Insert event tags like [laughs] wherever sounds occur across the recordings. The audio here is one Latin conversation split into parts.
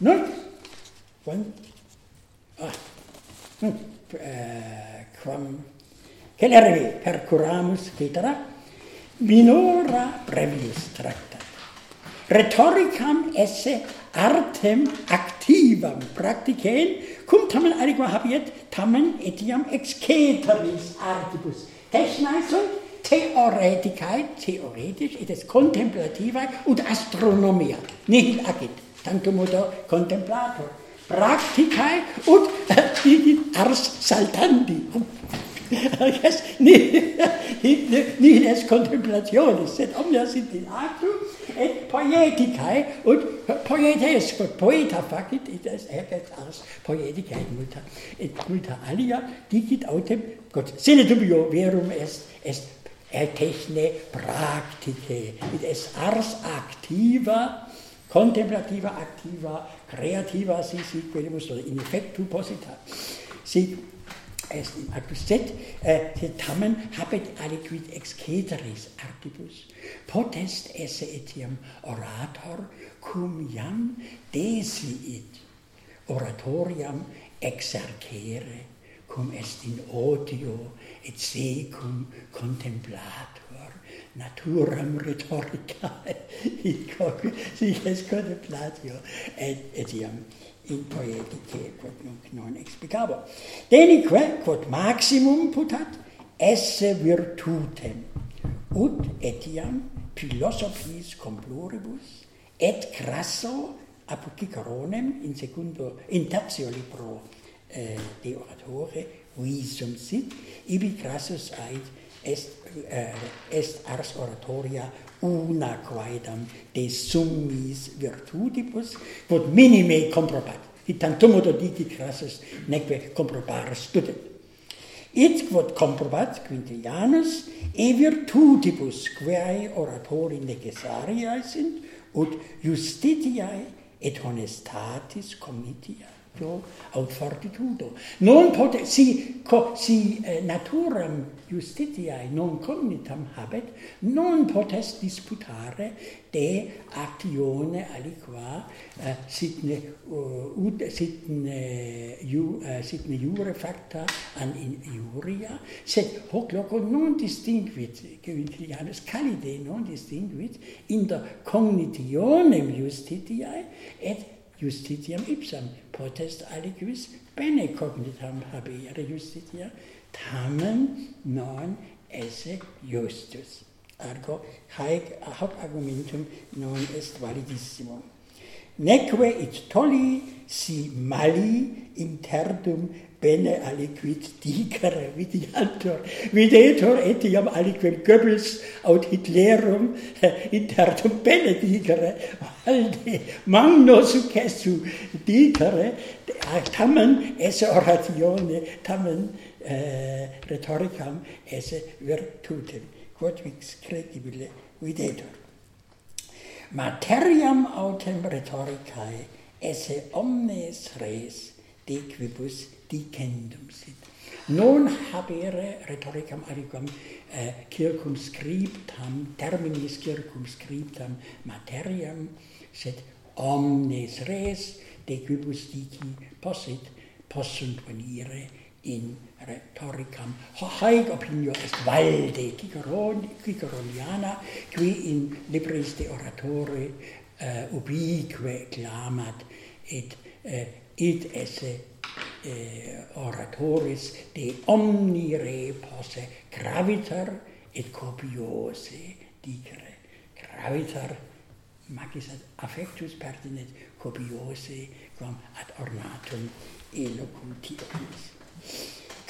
No? Quam? Ah. No. Eh, quam celervi percuramus cetera minora brevius tractat. Rhetoricam esse artem activam practicen, cum tamen aliqua habiet, tamen etiam exceteris artibus. Technae sunt theoreticae, theoretisch, et contemplativae, ut astronomia, nihil agit. Tanto modo contemplator practicae ut digit ars saltandi [laughs] yes ni ni es contemplationis sed omnia sit in actu et poeticae ut poetes poeta facit et ars poeticae multa et multa alia digit autem got sine dubio verum est est techne practice et es ars activa contemplativa, activa, creativa, si sic verimus, oder in effectu posita, sic est in actus sed, eh, sed tamen habet aliquid ex ceteris artibus, potest esse etiam orator cum jam desiit oratoriam exercere cum est in odio et secum contemplator naturam rhetorica [laughs] hic sic est contemplatio et etiam in poetice quod nunc non explicabo. Denique quod maximum putat esse virtutem ut etiam philosophiis comploribus et crasso apocicaronem in secundo in tertio libro eh, de oratore visum sit ibi crassus ait est uh, est ars oratoria una quaedam de summis virtutibus quod minime comprobat. Tantum modo diti crassus neque comprobar student. Et quod comprobat quintilianus e virtutibus quae oratori necessariae sint ut justitiae et honestatis comitia do aut fortitudo. Non pote si co, si eh, naturam justitiae non cognitam habet non potest disputare de actione aliqua eh, sitne uh, eh, ut sitne ju eh, uh, sitne jure facta an in iuria sed hoc loco non distinguit quintilianus calide non distinguit in der cognitionem justitiae et justitiam ipsam potest aliquis bene cognitam habere justitia tamen non esse justus. Ergo haec hoc argumentum non est validissimum neque it tolli si mali interdum bene aliquid dicere videantur, videtur etiam aliquem Goebbels aut Hitlerum eh, intertum bene dicere, valde magno successu dicere, ah, tamen esse oratione, tamen eh, rhetoricam esse virtutem, quod vix credibile videtur. Materiam autem rhetoricae esse omnes res dequibus dicendum sit. Non habere rhetoricam adicum eh, circumscriptam, terminis circumscriptam materiam, sed omnes res dequibus dici possit, possunt venire in rhetoricam. Haec opinio est valde Ciceron, Ciceroniana, qui in libris de oratore uh, ubique clamat et uh, id esse eh, oratoris de omni re posse gravitar et copiose dicere gravitar magis ad affectus pertinet copiose quam ad ornatum elocutionis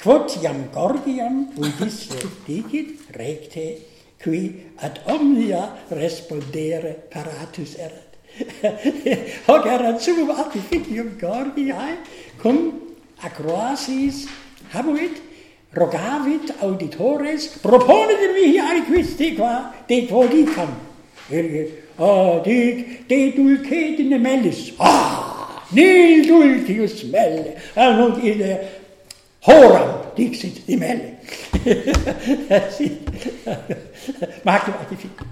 quod iam gorgiam undisse dicit recte qui ad omnia respondere paratus erat. 허가란춤을 앞에 기억거리 하이 cum acroasis habuit rogavit auditores proponedemi hiari quis te qua de quodicam ah dic de dulcet in mellis ah nil dulcius melle annunt in horam dixit imelle Magdum artificum.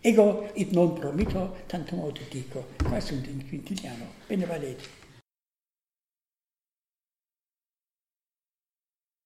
Ego il non promito, tanto modo dico. Questo sono un quintiliano, bene valete.